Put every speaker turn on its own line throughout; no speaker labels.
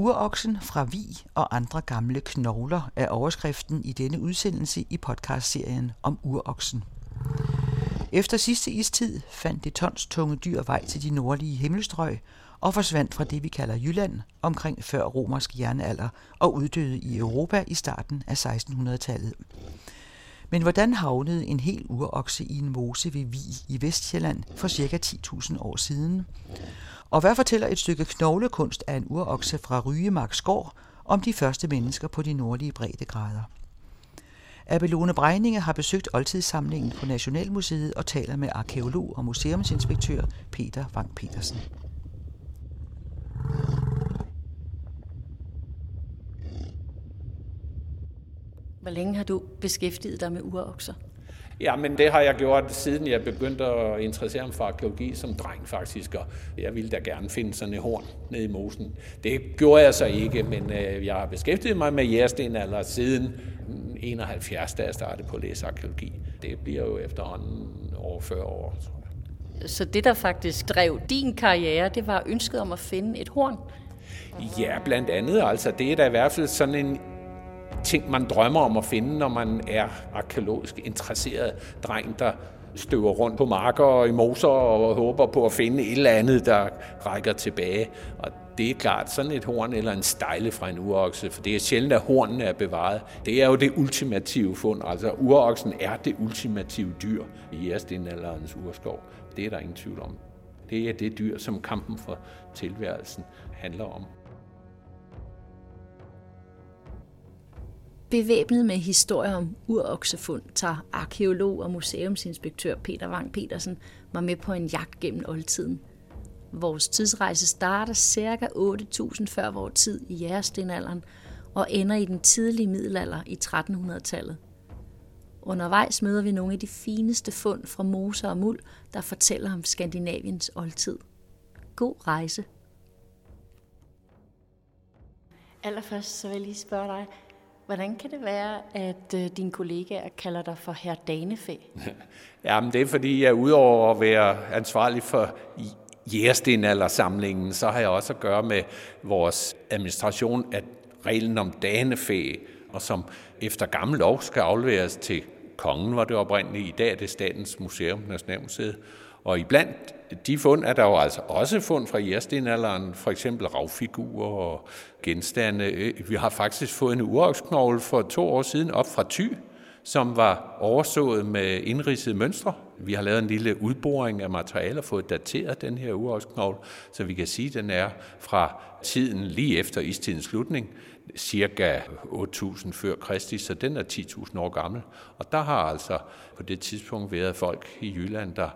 Uroksen fra Vi og andre gamle knogler er overskriften i denne udsendelse i podcastserien om uroksen. Efter sidste istid fandt det tons tunge dyr vej til de nordlige himmelstrøg og forsvandt fra det, vi kalder Jylland, omkring før romersk jernalder og uddøde i Europa i starten af 1600-tallet. Men hvordan havnede en hel urokse i en mose ved Vi i Vestjylland for ca. 10.000 år siden? Og hvad fortæller et stykke knoglekunst af en urokse fra Rygemark Skår om de første mennesker på de nordlige breddegrader? Abelone Brejninge har besøgt oldtidssamlingen på Nationalmuseet og taler med arkeolog og museumsinspektør Peter Vang Petersen.
Hvor længe har du beskæftiget dig med urokser?
Ja, men det har jeg gjort, siden jeg begyndte at interessere mig for arkeologi som dreng faktisk, og jeg ville da gerne finde sådan et horn nede i mosen. Det gjorde jeg så ikke, men øh, jeg har beskæftiget mig med jæresten eller siden 71, da jeg startede på at læse arkeologi. Det bliver jo efterhånden over 40 år, tror
jeg. Så det, der faktisk drev din karriere, det var ønsket om at finde et horn?
Ja, blandt andet. Altså, det er da i hvert fald sådan en ting, man drømmer om at finde, når man er arkeologisk interesseret dreng, der støver rundt på marker og i moser og håber på at finde et eller andet, der rækker tilbage. Og det er klart sådan et horn eller en stejle fra en urokse, for det er sjældent, at hornene er bevaret. Det er jo det ultimative fund. Altså uroksen er det ultimative dyr i jærestenalderens urskov. Det er der ingen tvivl om. Det er det dyr, som kampen for tilværelsen handler om.
Bevæbnet med historier om uroksefund, tager arkeolog og museumsinspektør Peter Wang Petersen mig med på en jagt gennem oldtiden. Vores tidsrejse starter ca. 8.000 før vores tid i jærestenalderen og ender i den tidlige middelalder i 1300-tallet. Undervejs møder vi nogle af de fineste fund fra moser og muld, der fortæller om Skandinaviens oldtid. God rejse! Allerførst så vil jeg lige spørge dig, Hvordan kan det være, at øh, dine kollegaer kalder dig for herr Danefæ?
Jamen, det er fordi, jeg udover at være ansvarlig for jærestenaldersamlingen, så har jeg også at gøre med vores administration af reglen om danefæ, og som efter gammel lov skal afleveres til kongen, var det oprindeligt. I dag er det Statens Museum, Nationalmuseet. Og iblandt de fund er der jo altså også fund fra jærestenalderen, for eksempel ravfigurer og genstande. Øh, vi har faktisk fået en uroksknogle for to år siden op fra Thy, som var oversået med indridsede mønstre. Vi har lavet en lille udboring af materialer og fået dateret den her uroksknogle, så vi kan sige, at den er fra tiden lige efter istidens slutning, cirka 8.000 før Kristi, så den er 10.000 år gammel. Og der har altså på det tidspunkt været folk i Jylland, der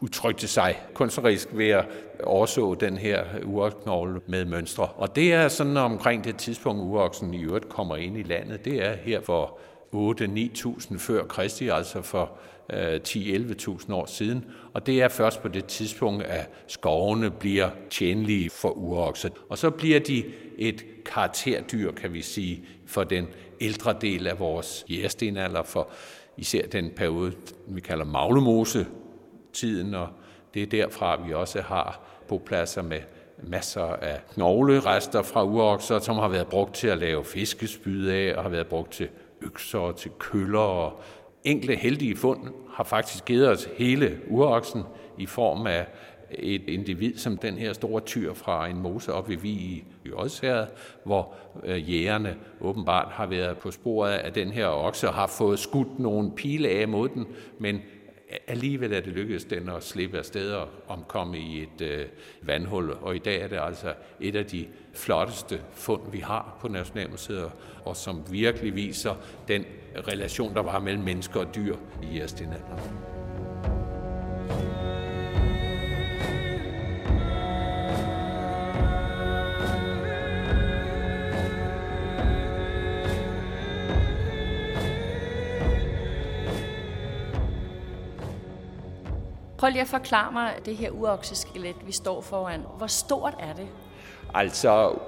udtrykte sig kunstnerisk ved at overså den her uroksknogle med mønstre. Og det er sådan omkring det tidspunkt, uroksen i øvrigt kommer ind i landet. Det er her for 8-9.000 før Kristi, altså for øh, 10-11.000 år siden. Og det er først på det tidspunkt, at skovene bliver tjenlige for urokser. Og så bliver de et karakterdyr, kan vi sige, for den ældre del af vores jægerstenalder, for især den periode, vi kalder maglemose, tiden, og det er derfra, vi også har bopladser med masser af knoglerester fra urokser, som har været brugt til at lave fiskespyd af, og har været brugt til økser og til køller. Og enkle heldige fund har faktisk givet os hele uroksen i form af et individ som den her store tyr fra en mose op ved Vi i Odsherred, hvor øh, jægerne åbenbart har været på sporet af den her okse og har fået skudt nogle pile af mod den, men alligevel er det lykkedes den at slippe afsted og omkomme i et øh, vandhul, og i dag er det altså et af de flotteste fund, vi har på Nationalmuseet, og som virkelig viser den relation, der var mellem mennesker og dyr i jægerstenalderen.
Prøv lige at forklare mig det her urokseskelet, vi står foran. Hvor stort er det?
Altså,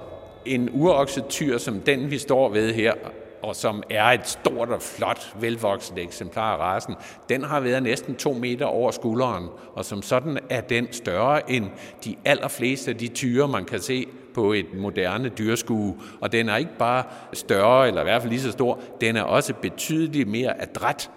en uroksetyr som den, vi står ved her, og som er et stort og flot, velvokset eksemplar af rasen, den har været næsten to meter over skulderen, og som sådan er den større end de allerfleste af de tyre, man kan se på et moderne dyrskue. Og den er ikke bare større, eller i hvert fald lige så stor, den er også betydeligt mere adræt.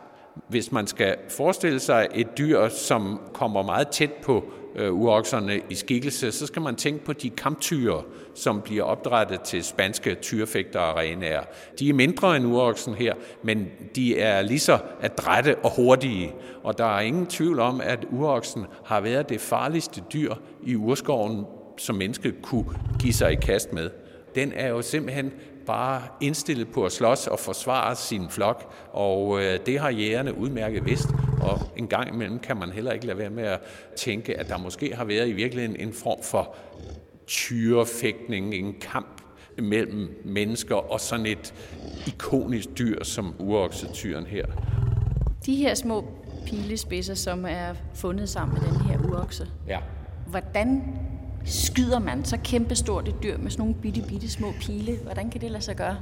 Hvis man skal forestille sig et dyr, som kommer meget tæt på øh, urokserne i skikkelse, så skal man tænke på de kamptyre, som bliver opdrettet til spanske tyrefægterarenaer. De er mindre end uroksen her, men de er lige så adrette og hurtige. Og der er ingen tvivl om, at uroksen har været det farligste dyr i urskoven, som mennesket kunne give sig i kast med. Den er jo simpelthen bare indstillet på at slås og forsvare sin flok, og øh, det har jægerne udmærket vidst, og en gang imellem kan man heller ikke lade være med at tænke, at der måske har været i virkeligheden en form for tyrefægtning, en kamp mellem mennesker og sådan et ikonisk dyr som uroksetyren her.
De her små pilespidser, som er fundet sammen med den her urokse,
ja.
hvordan skyder man så kæmpestort et dyr med sådan nogle bitte, bitte små pile? Hvordan kan det lade sig gøre?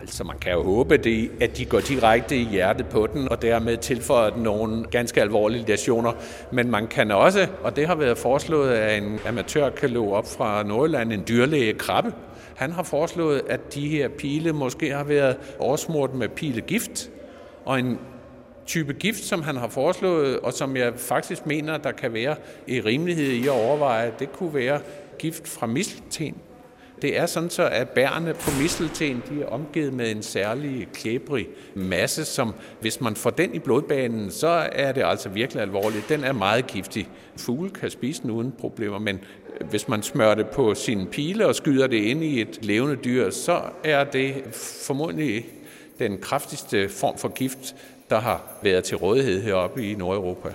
Altså, man kan jo håbe, det, at de går direkte i hjertet på den, og dermed tilføjer den nogle ganske alvorlige lesioner. Men man kan også, og det har været foreslået af en amatørkalog op fra Nordjylland, en dyrlæge krabbe, han har foreslået, at de her pile måske har været oversmurt med pilegift, og en type gift, som han har foreslået, og som jeg faktisk mener, der kan være i rimelighed i at overveje, det kunne være gift fra mistelten. Det er sådan så, at bærene på mistelten de er omgivet med en særlig klæbrig masse, som hvis man får den i blodbanen, så er det altså virkelig alvorligt. Den er meget giftig. Fugle kan spise den uden problemer, men hvis man smører det på sin pile og skyder det ind i et levende dyr, så er det formodentlig den kraftigste form for gift, der har været til rådighed heroppe i Nordeuropa.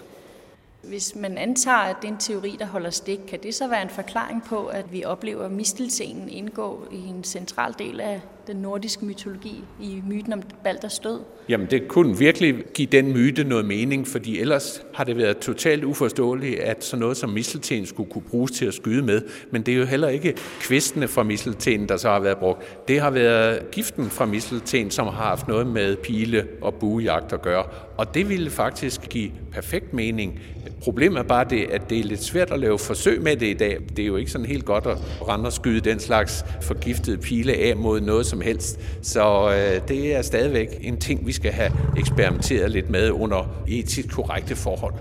Hvis man antager, at det er en teori, der holder stik, kan det så være en forklaring på, at vi oplever misteltenen indgå i en central del af den nordiske mytologi i myten om Balders død?
Jamen, det kunne virkelig give den myte noget mening, fordi ellers har det været totalt uforståeligt, at sådan noget som mistelten skulle kunne bruges til at skyde med. Men det er jo heller ikke kvistene fra mistelten, der så har været brugt. Det har været giften fra mistelten, som har haft noget med pile og buejagt at gøre. Og det ville faktisk give perfekt mening. Problemet er bare det, at det er lidt svært at lave forsøg med det i dag. Det er jo ikke sådan helt godt at rende og skyde den slags forgiftede pile af mod noget som helst. Så øh, det er stadigvæk en ting, vi skal have eksperimenteret lidt med under etisk korrekte forhold.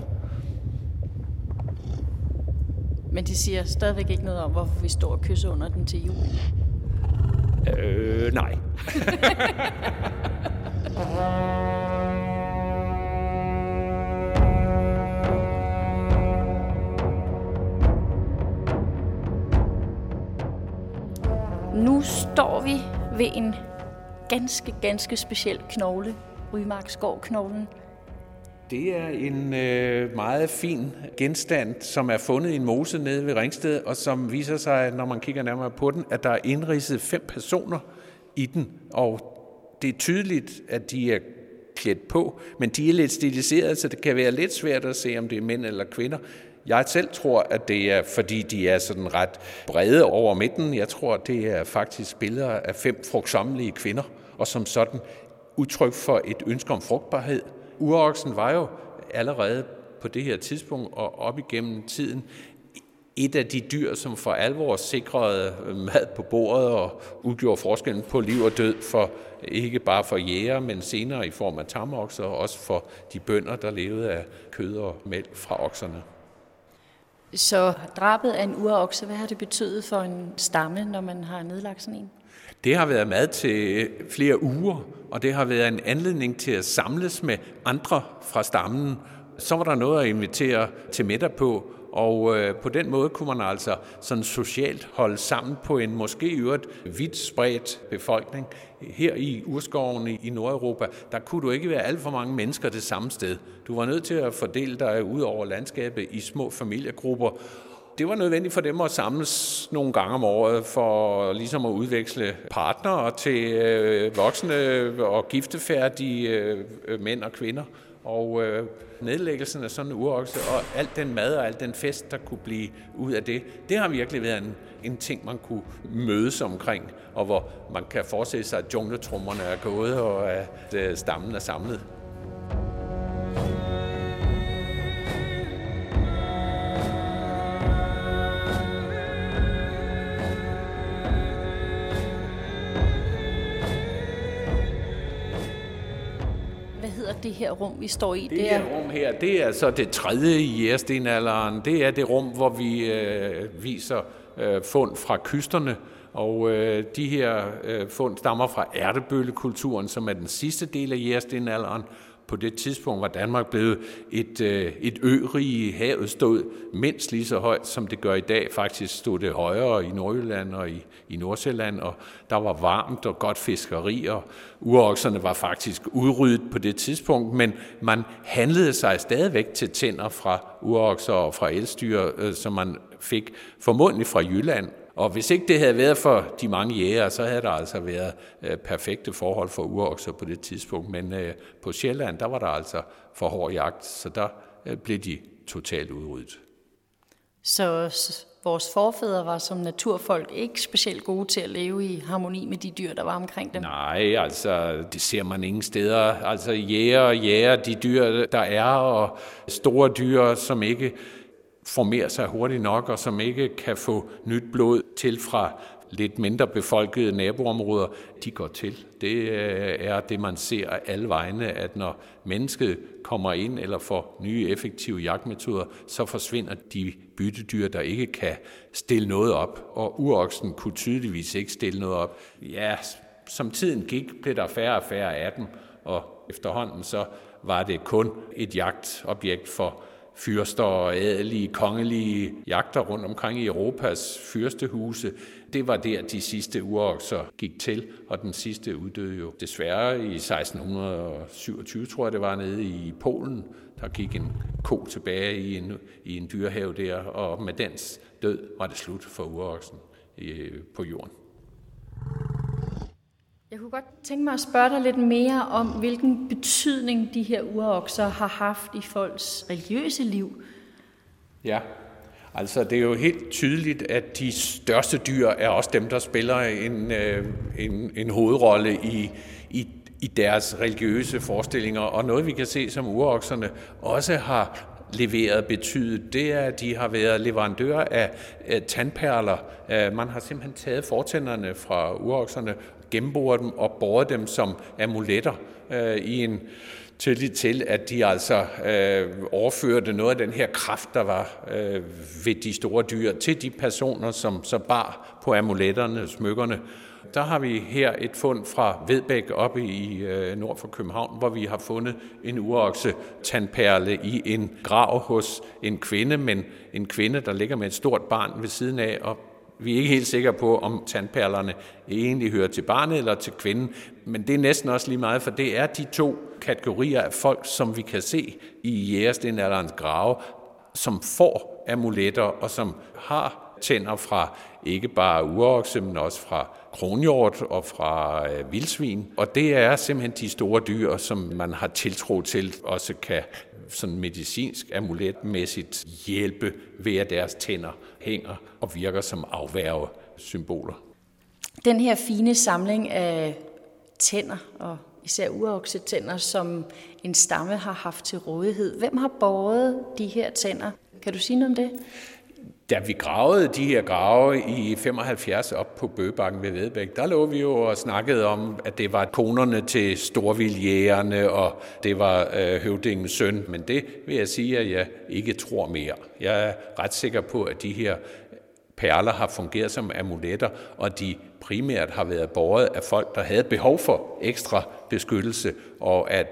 Men de siger stadigvæk ikke noget om, hvorfor vi står og kysser under den til jul.
Øh, nej.
Nu står vi ved en ganske, ganske speciel knogle, Rymarksgård-knoglen.
Det er en øh, meget fin genstand, som er fundet i en mose nede ved Ringsted, og som viser sig, når man kigger nærmere på den, at der er indridset fem personer i den. Og det er tydeligt, at de er klædt på, men de er lidt stiliseret, så det kan være lidt svært at se, om det er mænd eller kvinder. Jeg selv tror, at det er, fordi de er sådan ret brede over midten. Jeg tror, det er faktisk billeder af fem frugtsommelige kvinder, og som sådan udtryk for et ønske om frugtbarhed. Uroksen var jo allerede på det her tidspunkt og op igennem tiden et af de dyr, som for alvor sikrede mad på bordet og udgjorde forskellen på liv og død for ikke bare for jæger, men senere i form af tamokser og også for de bønder, der levede af kød og mælk fra okserne.
Så drabet af en urokse, hvad har det betydet for en stamme, når man har nedlagt sådan en?
Det har været mad til flere uger, og det har været en anledning til at samles med andre fra stammen. Så var der noget at invitere til middag på, og øh, på den måde kunne man altså sådan socialt holde sammen på en måske i øvrigt vidt spredt befolkning. Her i urskoven i, i Nordeuropa, der kunne du ikke være alt for mange mennesker det samme sted. Du var nødt til at fordele dig ud over landskabet i små familiegrupper, det var nødvendigt for dem at samles nogle gange om året for ligesom at udveksle partnere til øh, voksne og giftefærdige øh, mænd og kvinder. Og øh, nedlæggelsen af sådan en urokse, og alt den mad og alt den fest, der kunne blive ud af det, det har virkelig været en, en ting, man kunne mødes omkring, og hvor man kan forestille sig, at jungletrummerne er gået, og at øh, stammen er samlet.
Her rum, vi står i?
Det, det her rum her, det er så det tredje i jægerstenalderen. Det er det rum, hvor vi øh, viser øh, fund fra kysterne, og øh, de her øh, fund stammer fra ærtebøllekulturen, som er den sidste del af jægerstenalderen, på det tidspunkt var Danmark blevet et, øh, et ørige. Havet stod mindst lige så højt, som det gør i dag. Faktisk stod det højere i Nordjylland og i, i Nordsjælland, og der var varmt og godt fiskeri, og urokserne var faktisk udryddet på det tidspunkt, men man handlede sig stadigvæk til tænder fra urokser og fra elstyr, øh, som man fik formodentlig fra Jylland og hvis ikke det havde været for de mange jæger, så havde der altså været øh, perfekte forhold for urokser på det tidspunkt. Men øh, på Sjælland, der var der altså for hård jagt, så der øh, blev de totalt udryddet.
Så vores forfædre var som naturfolk ikke specielt gode til at leve i harmoni med de dyr, der var omkring dem?
Nej, altså det ser man ingen steder. Altså jæger og jæger, de dyr, der er, og store dyr, som ikke formerer sig hurtigt nok, og som ikke kan få nyt blod til fra lidt mindre befolkede naboområder, de går til. Det øh, er det, man ser alle vegne, at når mennesket kommer ind eller får nye effektive jagtmetoder, så forsvinder de byttedyr, der ikke kan stille noget op. Og uroksen kunne tydeligvis ikke stille noget op. Ja, som tiden gik, blev der færre og færre af dem, og efterhånden så var det kun et jagtobjekt for fyrster og adelige, kongelige jagter rundt omkring i Europas fyrstehuse. Det var der, de sidste urokser gik til, og den sidste uddøde jo desværre i 1627, tror jeg det var, nede i Polen. Der gik en ko tilbage i en, i en dyrehave der, og med dens død var det slut for uroksen øh, på jorden.
Jeg kunne godt tænke mig at spørge dig lidt mere om, hvilken betydning de her urokser har haft i folks religiøse liv.
Ja, altså det er jo helt tydeligt, at de største dyr er også dem, der spiller en, øh, en, en hovedrolle i, i, i deres religiøse forestillinger. Og noget vi kan se, som urokserne også har leveret betydet, det er, at de har været leverandører af, øh, tandperler. Øh, man har simpelthen taget fortænderne fra urokserne gennemboret dem og båret dem som amuletter øh, i en tillid til, at de altså øh, overførte noget af den her kraft, der var øh, ved de store dyr, til de personer, som så bar på amuletterne, smykkerne. Der har vi her et fund fra Vedbæk oppe i øh, nord for København, hvor vi har fundet en urokse tandperle i en grav hos en kvinde, men en kvinde, der ligger med et stort barn ved siden af, og vi er ikke helt sikre på, om tandperlerne egentlig hører til barnet eller til kvinden, men det er næsten også lige meget, for det er de to kategorier af folk, som vi kan se i jægerstenalderens grave, som får amuletter og som har tænder fra ikke bare urokse, men også fra kronhjort og fra øh, vildsvin. Og det er simpelthen de store dyr, som man har tiltro til, også kan sådan medicinsk amuletmæssigt hjælpe ved, at deres tænder hænger og virker som afværge symboler.
Den her fine samling af tænder og især uroksetænder, som en stamme har haft til rådighed. Hvem har båret de her tænder? Kan du sige noget om det?
Da vi gravede de her grave i 75 op på Bøgebakken ved Vedbæk, der lå vi jo og snakkede om, at det var konerne til storvildjægerne, og det var øh, høvdingens søn. Men det vil jeg sige, at jeg ikke tror mere. Jeg er ret sikker på, at de her perler har fungeret som amuletter, og de primært har været båret af folk, der havde behov for ekstra beskyttelse, og at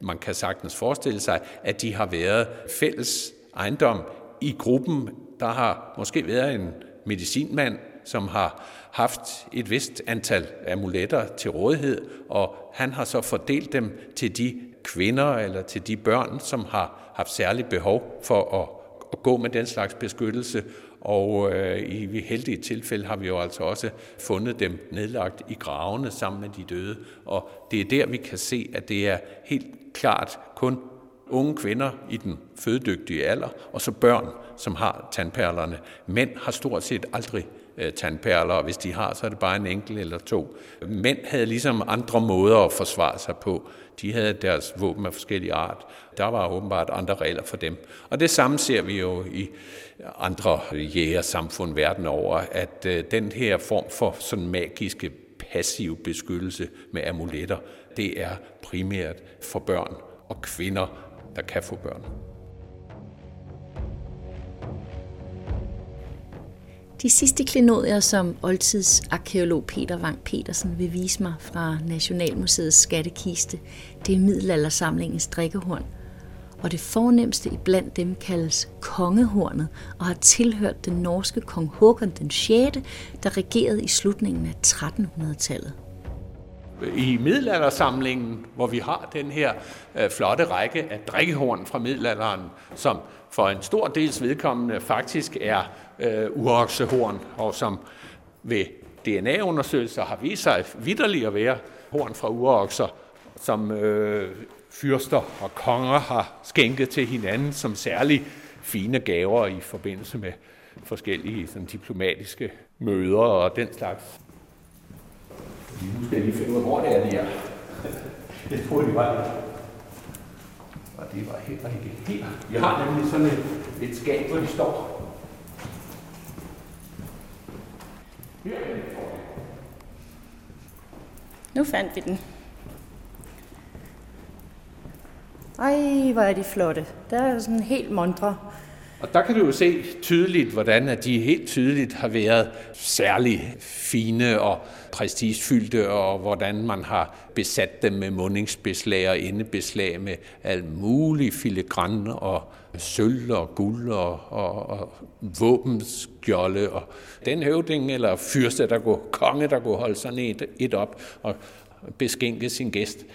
man kan sagtens forestille sig, at de har været fælles ejendom i gruppen der har måske været en medicinmand, som har haft et vist antal amuletter til rådighed, og han har så fordelt dem til de kvinder eller til de børn, som har haft særligt behov for at, at gå med den slags beskyttelse. Og øh, i heldige tilfælde har vi jo altså også fundet dem nedlagt i gravene sammen med de døde. Og det er der, vi kan se, at det er helt klart kun unge kvinder i den fødedygtige alder, og så børn, som har tandperlerne. Mænd har stort set aldrig øh, tandperler, og hvis de har, så er det bare en enkelt eller to. Mænd havde ligesom andre måder at forsvare sig på. De havde deres våben af forskellige art. Der var åbenbart andre regler for dem. Og det samme ser vi jo i andre jægersamfund verden over, at øh, den her form for sådan magiske passiv beskyttelse med amuletter, det er primært for børn og kvinder, der kan få børn.
De sidste klenodier, som oldtidsarkeolog Peter Wang Petersen vil vise mig fra Nationalmuseets skattekiste, det er middelaldersamlingens drikkehorn. Og det fornemmeste blandt dem kaldes kongehornet og har tilhørt den norske kong Håkon den 6., der regerede i slutningen af 1300-tallet
i middelaldersamlingen, hvor vi har den her øh, flotte række af drikkehorn fra middelalderen, som for en stor dels vedkommende faktisk er øh, uroksehorn, og som ved DNA-undersøgelser har vist sig vidderligt at være horn fra urokser, som øh, fyrster og konger har skænket til hinanden som særlig fine gaver i forbindelse med forskellige sådan, diplomatiske møder og den slags. Nu skal jeg lige finde ud af, hvor det er, de er. Jeg tror, de var Og det var heller ikke her. Vi har nemlig sådan et, et skab, hvor de står.
Nu fandt vi den. Ej, hvor er de flotte. Der er sådan helt montre.
Og der kan du jo se tydeligt, hvordan at de helt tydeligt har været særlig fine og prestigefyldte, og hvordan man har besat dem med mundingsbeslag og indebeslag med alt muligt filigran og sølv og guld og, og, og våbenskjolde. Og den høvding eller fyrste, der går, konge, der kunne holde sådan et, et op og beskænke sin gæst,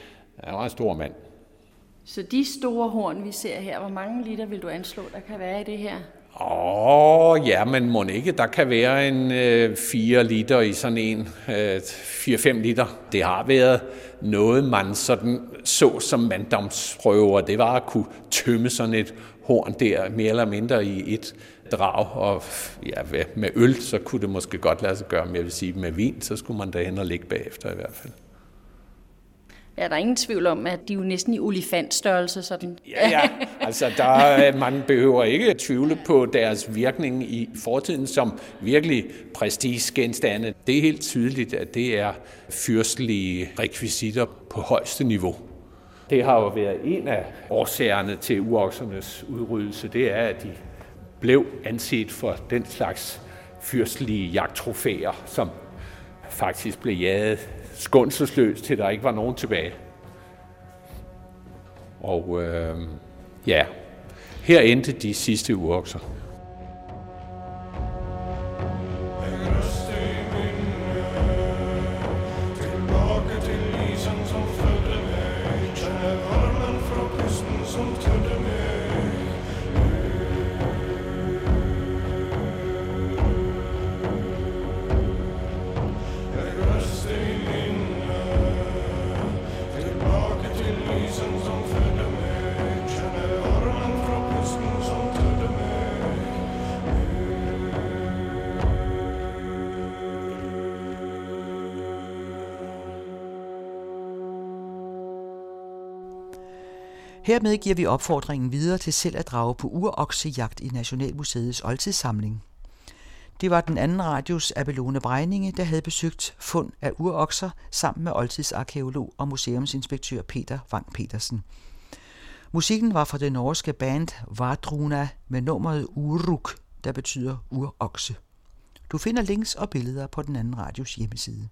han var en stor mand.
Så de store horn, vi ser her, hvor mange liter vil du anslå, der kan være i det her?
Åh, oh, ja, men må ikke. Der kan være en øh, 4 liter i sådan en, øh, 4-5 liter. Det har været noget, man sådan så som manddomsprøver. Det var at kunne tømme sådan et horn der, mere eller mindre i et drag. Og ja, med øl, så kunne det måske godt lade sig gøre, men jeg vil sige, med vin, så skulle man derhen og ligge bagefter i hvert fald.
Ja, der er ingen tvivl om, at de er jo næsten i olifantstørrelse. Sådan.
Ja, ja. Altså, der, man behøver ikke tvivle på deres virkning i fortiden som virkelig prestigegenstande. Det er helt tydeligt, at det er fyrstelige rekvisitter på højeste niveau. Det har jo været en af årsagerne til uoksernes udryddelse, det er, at de blev anset for den slags fyrstelige jagttrofæer, som faktisk blev jaget skånselsløs, til der ikke var nogen tilbage. Og øh, ja, her endte de sidste urokser.
Hermed giver vi opfordringen videre til selv at drage på uroksejagt i Nationalmuseets oldtidssamling. Det var den anden radios Abelone Brejninge, der havde besøgt fund af urokser sammen med oldtidsarkeolog og museumsinspektør Peter Wang Petersen. Musikken var fra det norske band Vardruna med nummeret Uruk, der betyder urokse. Du finder links og billeder på den anden radios hjemmeside.